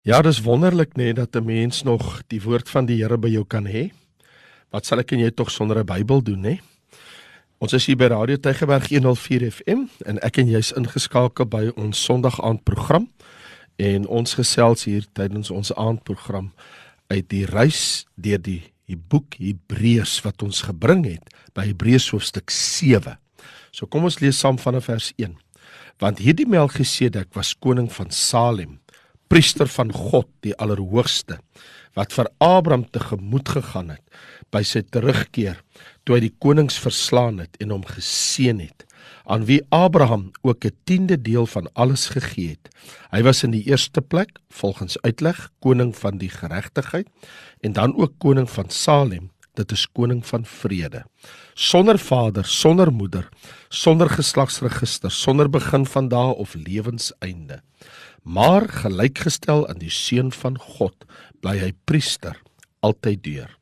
Ja, dis wonderlik nê nee, dat 'n mens nog die woord van die Here by jou kan hê. Wat sal ek en jy tog sonder 'n Bybel doen nê? Nee? Ons is hier by Radio Tygerberg 104 FM en ek en jy's ingeskakel by ons Sondag aand program en ons gesels hier tydens ons aandprogram uit die reis deur die die boek Hebreërs wat ons gebring het by Hebreërs hoofstuk 7. So kom ons lees saam vanaf vers 1. Want hierdie Melchisedek was koning van Salem priester van God die Allerhoogste wat vir Abraham te gemoed gegaan het by sy terugkeer toe hy die konings verslaan het en hom geseën het aan wie Abraham ook 'n tiende deel van alles gegee het. Hy was in die eerste plek volgens uitleg koning van die geregtigheid en dan ook koning van Salem, dit is koning van vrede. Sonder vader, sonder moeder, sonder geslagsregister, sonder begin van dae of lewenseinde maar gelykgestel aan die seun van God bly hy priester altyd deur.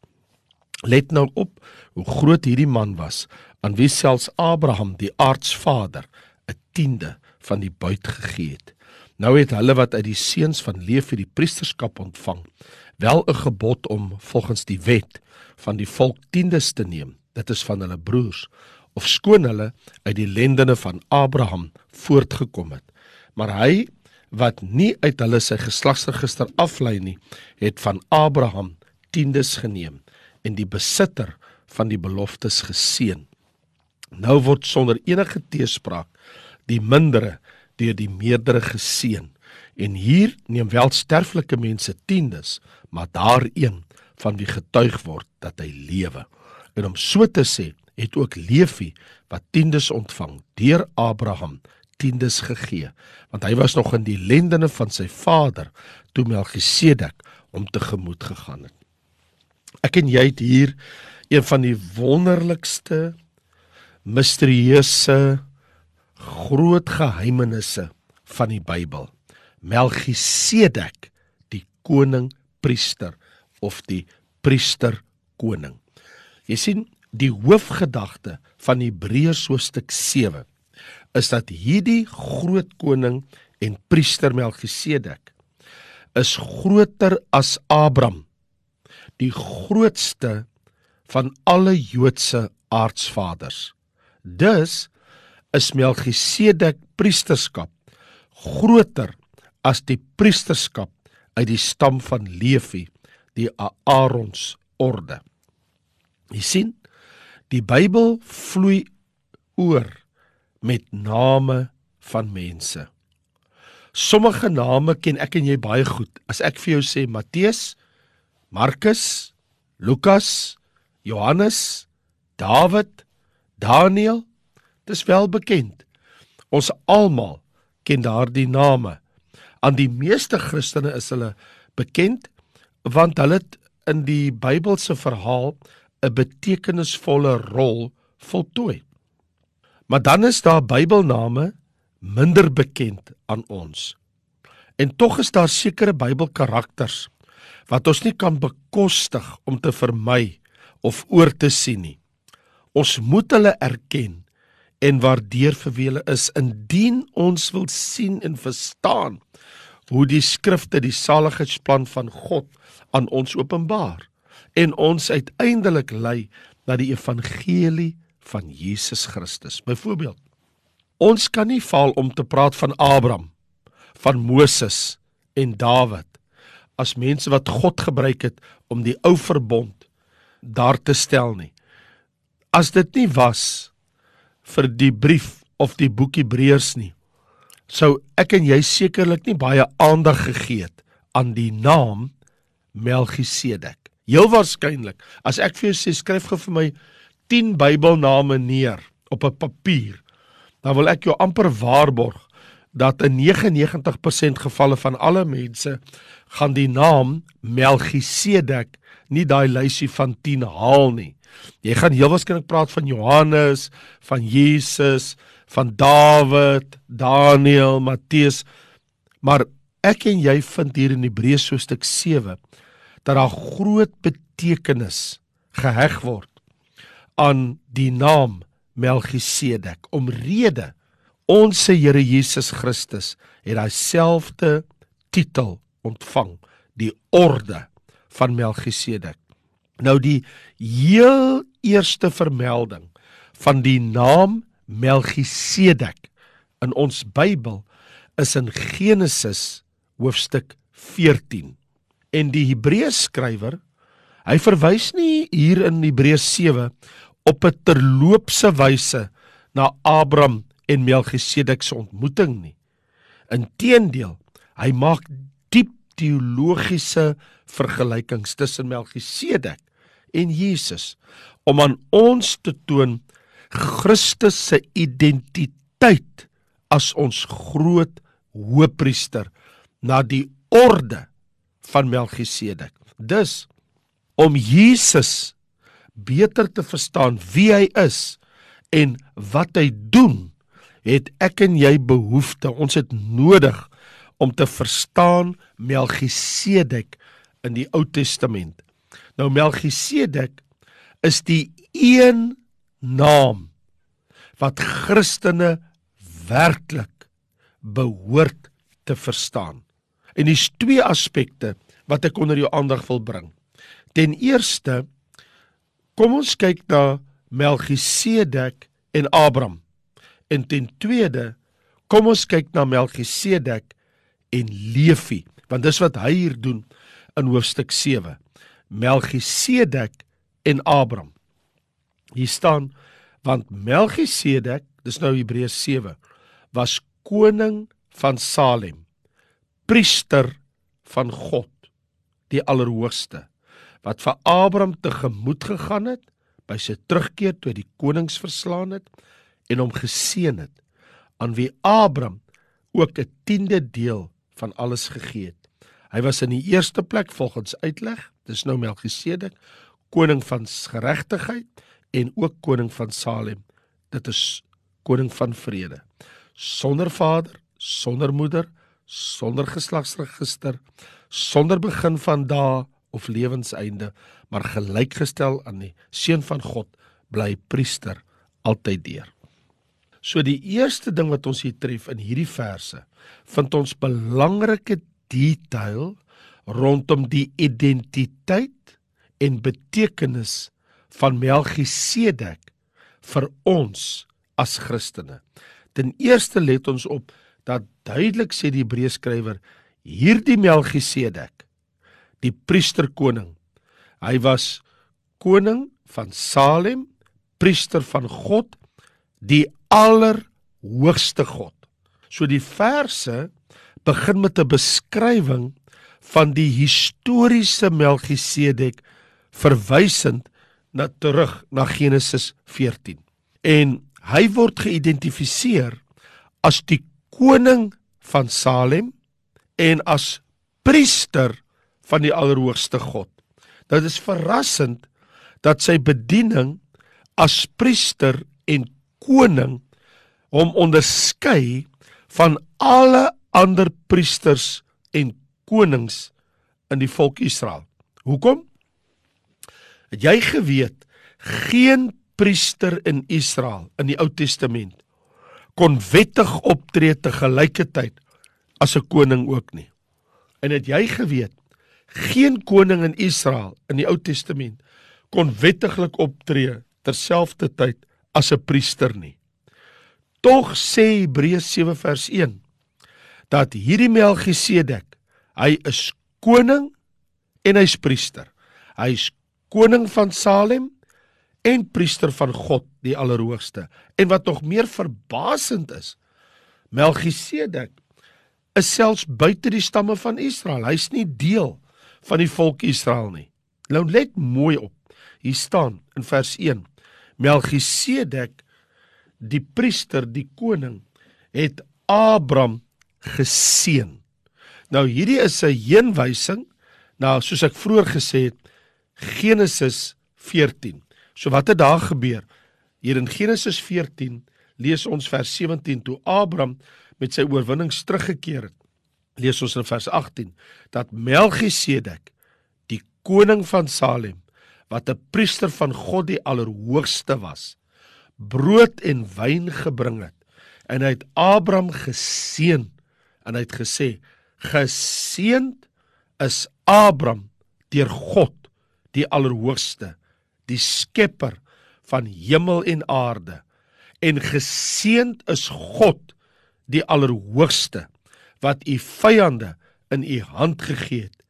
Let nou op hoe groot hierdie man was aan wie selfs Abraham die aardsvader 'n tiende van die buit gegee het. Nou het hulle wat uit die seuns van vir die priesterskap ontvang, wel 'n gebod om volgens die wet van die volk tiendes te neem. Dit is van hulle broers of skoon hulle uit die lendene van Abraham voortgekom het. Maar hy wat nie uit hulle sy geslagsregister aflei nie, het van Abraham tiendes geneem en die besitter van die beloftes geseën. Nou word sonder enige teespraak die mindere deur die meerdere geseën. En hier neem wel sterflike mense tiendes, maar daar een van wie getuig word dat hy lewe. En om so te sê, het ook Levi wat tiendes ontvang deur Abraham tiendes gegee, want hy was nog in die lendene van sy vader toe Melchisedek hom tegemoet gegaan het. Ek en jy het hier een van die wonderlikste misterieuse groot geheimenisse van die Bybel. Melchisedek, die koning priester of die priester koning. Jy sien, die hoofgedagte van Hebreërs hoofstuk is dat hierdie groot koning en priester Melchisedek is groter as Abraham die grootste van alle Joodse aardsvaders dus is Melchisedek priesterskap groter as die priesterskap uit die stam van Levi die Aarons orde. Jy sien die Bybel vloei oor met name van mense. Sommige name ken ek en jy baie goed. As ek vir jou sê Matteus, Markus, Lukas, Johannes, Dawid, Daniël, dis wel bekend. Ons almal ken daardie name. Aan die meeste Christene is hulle bekend want hulle het in die Bybelse verhaal 'n betekenisvolle rol voltooi. Maar dan is daar Bybelname minder bekend aan ons. En tog is daar sekere Bybelkarakters wat ons nie kan bekostig om te vermy of oor te sien nie. Ons moet hulle erken en waardeer vir wie hulle is indien ons wil sien en verstaan hoe die skrifte die saligheidsplan van God aan ons openbaar en ons uiteindelik lei na die evangelie van Jesus Christus. Byvoorbeeld, ons kan nie faal om te praat van Abraham, van Moses en Dawid as mense wat God gebruik het om die ou verbond daar te stel nie. As dit nie was vir die brief of die boek Hebreërs nie, sou ek en jy sekerlik nie baie aandag gegee het aan die naam Melchisedek. Heel waarskynlik, as ek vir jou sê skryf gou vir my 10 Bybelname neer op 'n papier, dan wil ek jou amper waarborg dat in 99% gevalle van alle mense gaan die naam Melchisedek nie daai lysie van 10 haal nie. Jy gaan heel waarskynlik praat van Johannes, van Jesus, van Dawid, Daniël, Matteus, maar ek en jy vind hier in Hebreërs hoofstuk 7 dat daar groot betekenis geheg word aan die naam Melchisedek omrede ons se Here Jesus Christus het daai selfde titel ontvang, die orde van Melchisedek. Nou die heel eerste vermelding van die naam Melchisedek in ons Bybel is in Genesis hoofstuk 14. En die Hebreërs skrywer, hy verwys nie hier in Hebreë 7 op 'n terloopse wyse na Abraham en Melchisedek se ontmoeting nie. Inteendeel, hy maak diep teologiese vergelykings tussen Melchisedek en Jesus om aan ons te toon Christus se identiteit as ons groot hoëpriester na die orde van Melchisedek. Dus om Jesus beter te verstaan wie hy is en wat hy doen, het ek en jy behoefte, ons het nodig om te verstaan Melchisedek in die Ou Testament. Nou Melchisedek is die een naam wat Christene werklik behoort te verstaan. En dis twee aspekte wat ek onder jou aandag wil bring. Ten eerste kom ons kyk na Melchisedek en Abraham. En ten tweede kom ons kyk na Melchisedek en Levi, want dis wat hy hier doen in hoofstuk 7. Melchisedek en Abraham. Hier staan want Melchisedek, dis nou Hebreërs 7, was koning van Salem, priester van God, die Allerhoogste, wat vir Abraham tegemoet gegaan het by sy terugkeer toe die konings verslaan het en hom geseën het, aan wie Abraham ook 'n tiende deel van alles gegee het. Hy was in die eerste plek volgens uitleg, dis nou Melchisedek, koning van geregtigheid en ook koning van Salem. Dit is koning van vrede. Sonder vader, sonder moeder, sonder geslagsregister, sonder begin van dae of lewenseinde, maar gelykgestel aan die seun van God, bly priester altyd deur. So die eerste ding wat ons hier tref in hierdie verse, vind ons belangrike detail rondom die identiteit en betekenis van Melchisedek vir ons as Christene. Ten eerste let ons op dat duidelik sê die Hebreërskrywer hierdie Melchisedek die priesterkoning. Hy was koning van Salem, priester van God, die allerhoogste God. So die verse begin met 'n beskrywing van die historiese Melchisedek verwysend na terug na Genesis 14. En hy word geïdentifiseer as die koning van Salem en as priester van die Allerhoogste God. Dit is verrassend dat sy bediening as priester en koning hom onderskei van alle ander priesters en konings in die volk Israel. Hoekom? Het jy geweet geen priester in Israel in die Ou Testament kon wettig optree te gelyke tyd as 'n koning ook nie. En het jy geweet geen koning in Israel in die Ou Testament kon wettiglik optree terselfdertyd as 'n priester nie. Tog sê Hebreërs 7 vers 1 dat hierdie Melchisedek, hy is koning en hy's priester. Hy's koning van Salem en priester van God die Allerhoogste. En wat nog meer verbasend is, Melchisedek is selfs buite die stamme van Israel. Hy's nie deel van die volk Israel nie. Nou let mooi op. Hier staan in vers 1: Melchisedek die priester, die koning, het Abraham geseën. Nou hierdie is 'n heenwysing na soos ek vroeër gesê het Genesis 14. So wat het daar gebeur? Hier in Genesis 14 lees ons vers 17 toe Abraham met sy oorwinnings teruggekeer het. Lees ons in vers 18 dat Melchisedek, die koning van Salem, wat 'n priester van God die Allerhoogste was, brood en wyn gebring het en hy het Abraham geseën en hy het gesê: "Geseënd is Abraham deur God, die Allerhoogste, die Skepper van hemel en aarde. En geseend is God, die Allerhoogste, wat u vyande in u hand gegee het.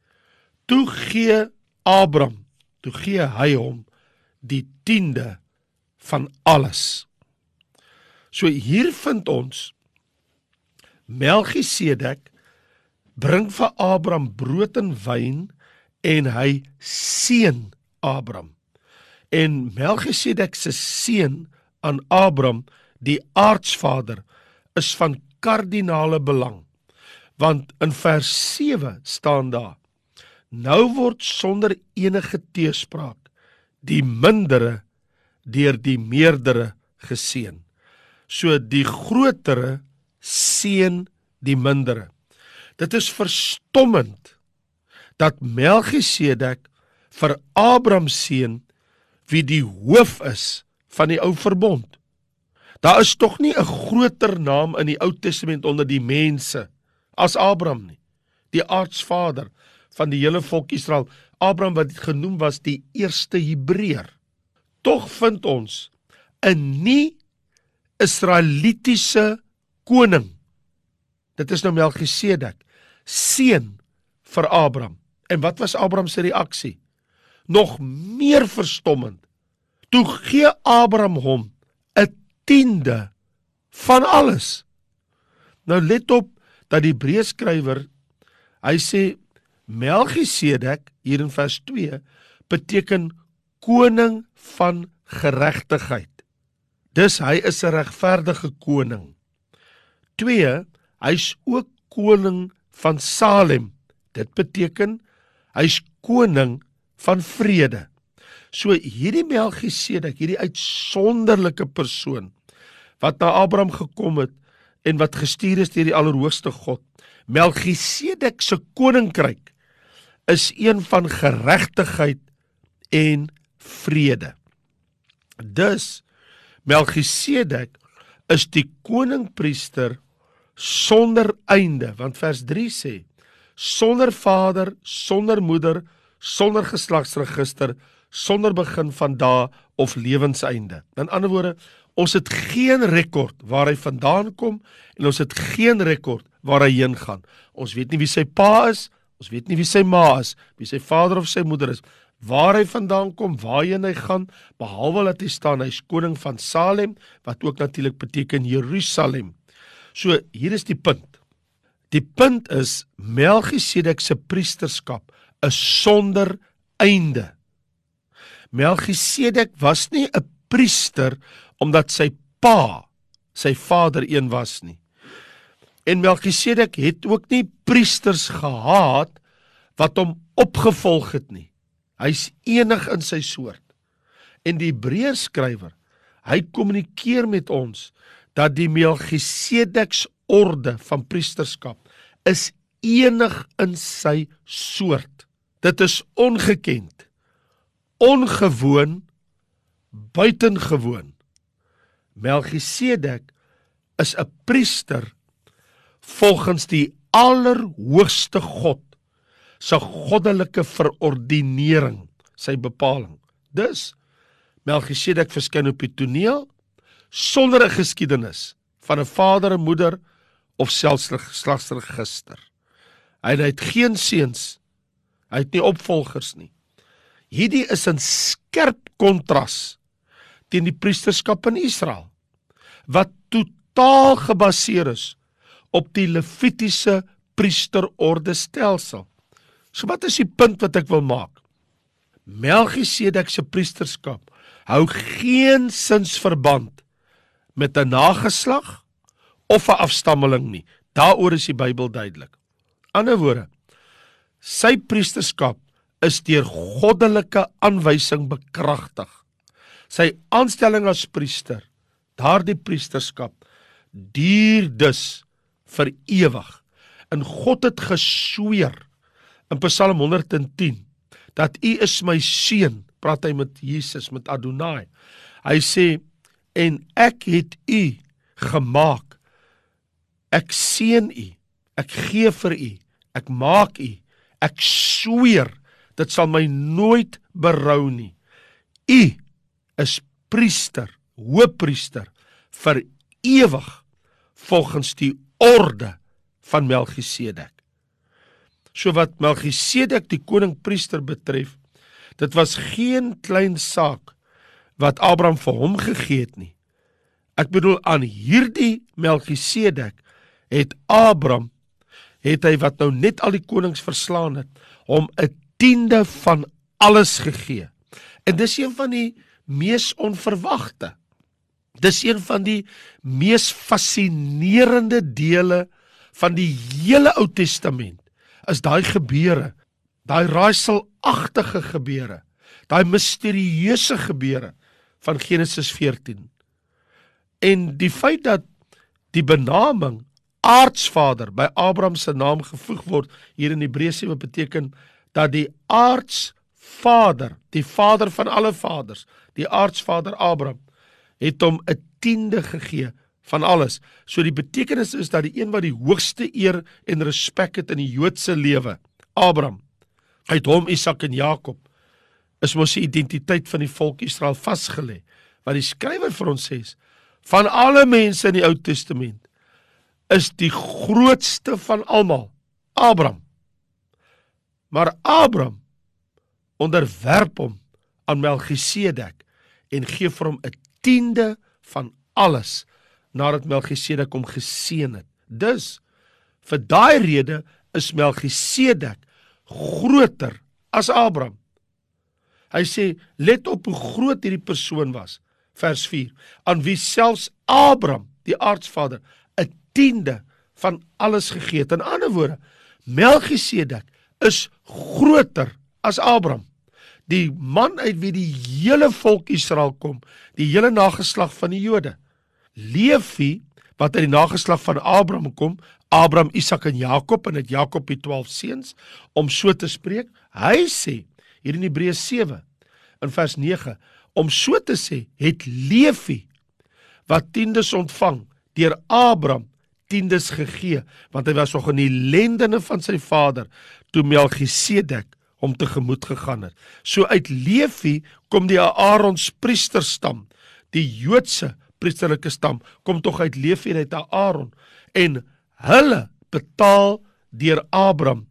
Toe gee Abraham, toe gee hy hom die 10de van alles. So hier vind ons Melchisedek bring vir Abraham brood en wyn en hy seën Abraham. En Melchisedek se seën aan Abraham, die aardsvader, is van kardinale belang. Want in vers 7 staan daar: Nou word sonder enige teespraak die mindere deur die meerdere geseën. So die grotere seën die mindere. Dit is verstommend dat Melchisedek vir Abraham seën wie die hoof is van die ou verbond. Daar is tog nie 'n groter naam in die Ou Testament onder die mense as Abraham nie. Die aardsvader van die hele volk Israel, Abraham wat genoem was die eerste Hebreër. Tog vind ons 'n nie Israelitiese koning. Dit is nou Melchisedek, seun vir Abraham. En wat was Abraham se reaksie? Nog meer verstommend. Toe gee Abraham hom 'n tiende van alles. Nou let op dat die Hebreëskrywer hy sê Melchisedek hier in vers 2 beteken koning van geregtigheid. Dis hy is 'n regverdige koning. 2 Hy's ook koning van Salem. Dit beteken hy's koning van vrede. So hierdie Melchisedek, hierdie uitsonderlike persoon wat na Abraham gekom het en wat gestuur is deur die Allerhoogste God. Melchisedek se koninkryk is een van geregtigheid en vrede. Dus Melchisedek is die koningpriester sonder einde want vers 3 sê sonder vader, sonder moeder, sonder geslagsregister, sonder begin van dae of lewenseinde. In ander woorde, ons het geen rekord waar hy vandaan kom en ons het geen rekord waar hy heen gaan. Ons weet nie wie sy pa is, ons weet nie wie sy ma is, wie sy vader of sy moeder is waar hy vandaan kom, waarheen hy gaan, behalwe dat hy staan hy's koning van Salem, wat ook natuurlik beteken Jerusalem. So hier is die punt. Die punt is Melchisedek se priesterskap is sonder einde. Melchisedek was nie 'n priester omdat sy pa, sy vader een was nie. En Melchisedek het ook nie priesters gehad wat hom opgevolg het nie. Hy's enig in sy soort. En die Hebreërs skrywer, hy kommunikeer met ons dat die Melchisedeks orde van priesterskap is enig in sy soort. Dit is ongekend. Ongewoon, buitengewoon. Melchisedek is 'n priester volgens die allerhoogste God se goddelike verordinering, sy bepaling. Dus Melchisedek verskyn op die toneel sonder 'n geskiedenis van 'n vader en moeder of selfs 'n geslagsregister. Hy het geen seuns. Hy het nie opvolgers nie. Hierdie is 'n skerp kontras teen die priesterskap in Israel wat totaal gebaseer is op die Levitiese priesterorde stelsel. So wat is die punt wat ek wil maak? Melchisedek se priesterskap hou geen sins verband met 'n nageslag of 'n afstammeling nie. Daaroor is die Bybel duidelik. Ander woorde, sy priesterskap is deur goddelike aanwysing bekragtig. Sy aanstelling as priester, daardie priesterskap duur dus vir ewig. En God het gesweer in Psalm 110 dat U is my seun, praat hy met Jesus met Adonai. Hy sê en ek het U gemaak. Ek seën U. Ek gee vir U. Ek maak U. Ek sweer, dit sal my nooit berou nie. U is priester, hoëpriester vir ewig volgens die orde van Melchisedek. So wat Melchisedek die koningpriester betref, dit was geen klein saak wat Abraham vir hom gegee het nie. Ek bedoel aan hierdie Melchisedek het Abraham het hy wat nou net al die konings verslaan het, hom 'n tiende van alles gegee. En dis een van die mees onverwagte. Dis een van die mees fascinerende dele van die hele Ou Testament. Is daai gebeure, daai raaiselagtige gebeure, daai misterieuse gebeure van Genesis 14. En die feit dat die benaming aardsvader by Abraham se naam gevoeg word hier in Hebreë 7 beteken dat die aardsvader, die vader van alle vaders, die aardsvader Abraham het hom 'n tiende gegee van alles. So die betekenis is dat die een wat die hoogste eer en respek het in die Joodse lewe, Abraham, uit hom Isak en Jakob, is mos die identiteit van die volk Israel vasgelê. Wat die skrywer vir ons sê, van alle mense in die Ou Testament is die grootste van almal Abraham. Maar Abraham onderwerp hom aan Melchisedek en gee vir hom 'n tiende van alles nadat Melchisedek hom geseën het. Dus vir daai rede is Melchisedek groter as Abraham. Hy sê let op hoe groot hierdie persoon was. Vers 4. Aan wie selfs Abraham, die aardsvader, 'n tiende van alles gegee het. In ander woorde, Melchisedek is groter as Abraham. Die man uit wie die hele volk Israel kom, die hele nageslag van die Jode. Levi wat uit die nageslag van Abraham kom, Abraham, Isak en Jakob en dit Jakob die 12 seuns om so te spreek. Hy sê hier in Hebreë 7 in vers 9 om so te sê het Levi wat tiendes ontvang deur Abraham tiendes gegee want hy was nog in die lendene van sy vader toe Melchisedek hom tegemoet gegaan het. So uit Levi kom die Aarons priesterstam, die Joodse priesterlike stam kom tog uit Levi en uit Aaron en hulle betaal deur Abraham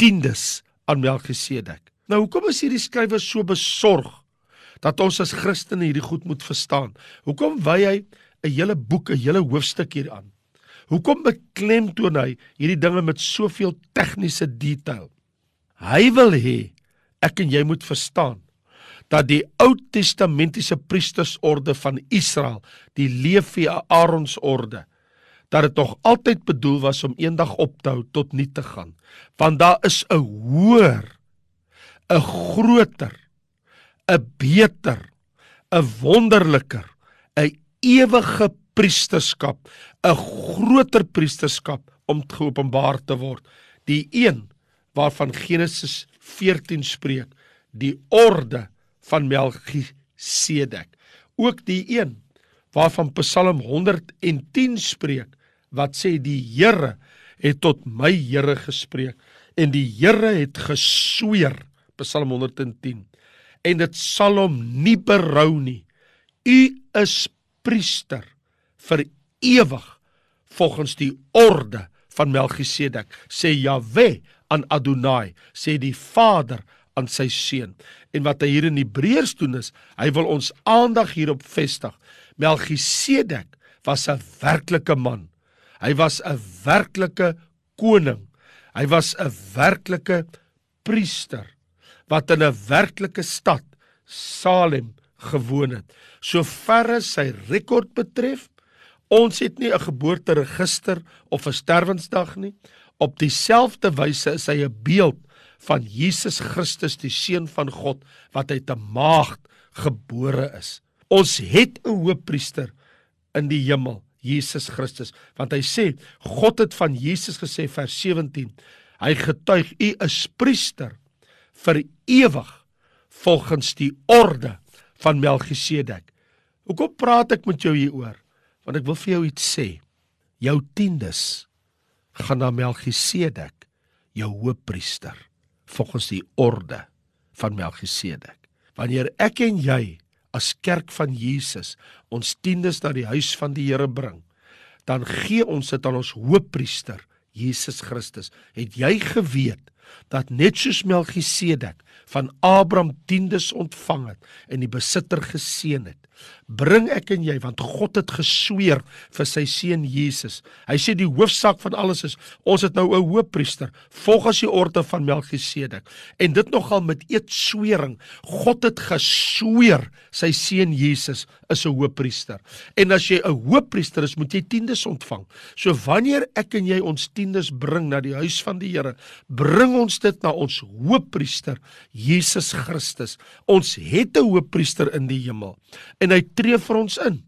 tiendes aan Melchisedek. Nou hoekom is hierdie skrywer so besorg dat ons as Christene hierdie goed moet verstaan? Hoekom wy hy 'n hele boek, 'n hele hoofstuk hier aan? Hoekom beklemtoon hy hierdie dinge met soveel tegniese detail? Hy wil hê ek en jy moet verstaan dat die Ou Testamentiese priestersorde van Israel, die Levi Aarons orde, dat dit nog altyd bedoel was om eendag op te hou tot nie te gaan, want daar is 'n hoër, 'n groter, 'n beter, 'n wonderliker, 'n ewige priesterskap, 'n groter priesterskap om geopenbaar te word, die een waarvan Genesis 14 spreek, die orde van Melchisedek. Ook die een waarvan Psalm 110 spreek wat sê die Here het tot my Here gespreek en die Here het gesweer Psalm 110 en dit sal hom nie berou nie. U is priester vir ewig volgens die orde van Melchisedek sê Jahwe aan Adonai sê die Vader aan sy seun. En wat hy hier in Hebreërs doen is, hy wil ons aandag hierop vestig. Melchisedek was 'n werklike man. Hy was 'n werklike koning. Hy was 'n werklike priester wat in 'n werklike stad Salem gewoon het. Soverre sy rekord betref, ons het nie 'n geboorteregister of 'n sterwensdag nie. Op dieselfde wyse is hy 'n beeld van Jesus Christus die seun van God wat uit 'n maagd gebore is. Ons het 'n hoëpriester in die hemel, Jesus Christus, want hy sê God het van Jesus gesê vers 17. Hy getuig u is priester vir ewig volgens die orde van Melchisedek. Hoekom praat ek met jou hieroor? Want ek wil vir jou iets sê. Jou tiendes gaan na Melchisedek, jou hoëpriester. volgens die orde van Melchisedek. Wanneer ek en jy as kerk van Jesus ons tiendes na die huis van die Here bring, dan gee ons dit aan ons hoëpriester Jesus Christus. Het jy geweet dat net soos Melchisedek van Abraham tiendes ontvang het en die besitter geseën het, bring ek en jy want God het gesweer vir sy seun Jesus. Hy sê die hoofsaak van alles is ons het nou 'n hoëpriester volgens die orde van Melchisedek en dit nogal met eet swering. God het gesweer sy seun Jesus is 'n hoëpriester. En as jy 'n hoëpriester is, moet jy tiendes ontvang. So wanneer ek en jy ons tiendes bring na die huis van die Here, bring ons dit na ons hoëpriester Jesus Christus. Ons het 'n hoëpriester in die hemel. En hy tree vir ons in.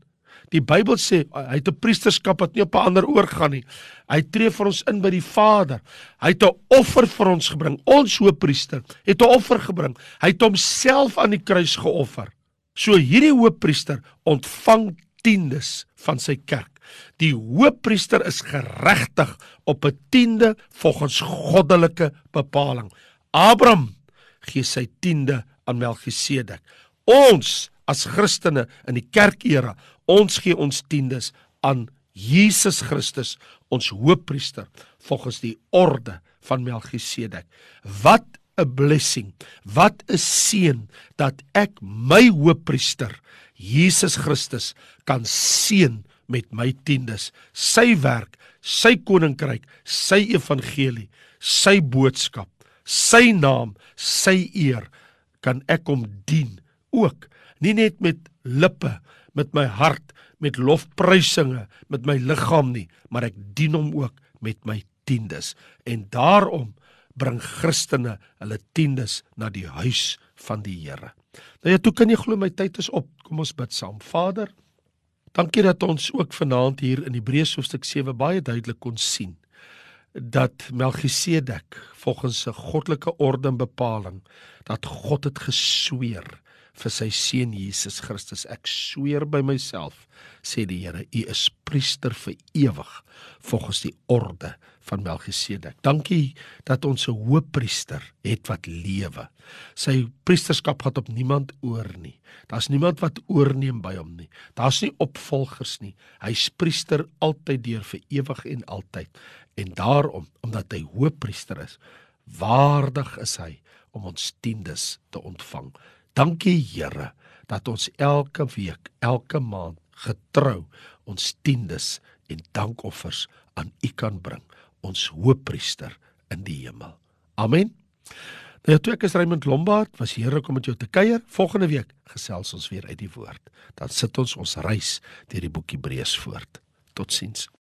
Die Bybel sê hy het 'n priesterskap wat nie op 'n ander oorgaan nie. Hy tree vir ons in by die Vader. Hy het 'n offer vir ons gebring. Ons hoëpriester het 'n offer gebring. Hy het homself aan die kruis geoffer. So hierdie hoëpriester ontvang tiendes van sy kerk. Die hoëpriester is geregtig op 'n tiende volgens goddelike bepaling. Abraham gee sy tiende aan Melchisedek. Ons as Christene in die kerkera, ons gee ons tiendes aan Jesus Christus, ons hoëpriester, volgens die orde van Melchisedek. Wat 'n blessing. Wat 'n seën dat ek my hoëpriester Jesus Christus kan seën met my tiendes. Sy werk, sy koninkryk, sy evangelie, sy boodskap, sy naam, sy eer kan ek hom dien ook nie net met lippe, met my hart, met lofprysinge, met my liggaam nie, maar ek dien hom ook met my tiendes. En daarom bring Christene hulle tiendes na die huis van die Here. Nou ja, toe kan jy glo my tyd is op. Kom ons bid saam. Vader, dankie dat ons ook vanaand hier in Hebreërs hoofstuk 7 baie duidelik kon sien dat Melchisedek volgens 'n goddelike orde en bepaling dat God het gesweer vir sy seun Jesus Christus. Ek sweer by myself, sê die Here, u is priester vir ewig volgens die orde van Melchisedek. Dankie dat ons 'n hoëpriester het wat lewe. Sy priesterskap gaan op niemand oor nie. Daar's niemand wat oorneem by hom nie. Daar's nie opvolgers nie. Hy's priester altyd deur vir ewig en altyd. En daarom, omdat hy hoëpriester is, waardig is hy om ons tiendes te ontvang. Dankie Here dat ons elke week, elke maand getrou ons tiendes en dankoffers aan U kan bring, ons hoëpriester in die hemel. Amen. Nou toe ek is Raymond Lombard, was heerlik om met jou te kuier. Volgende week gesels ons weer uit die woord. Dan sit ons ons reis deur die boek Hebreërs voort. Totsiens.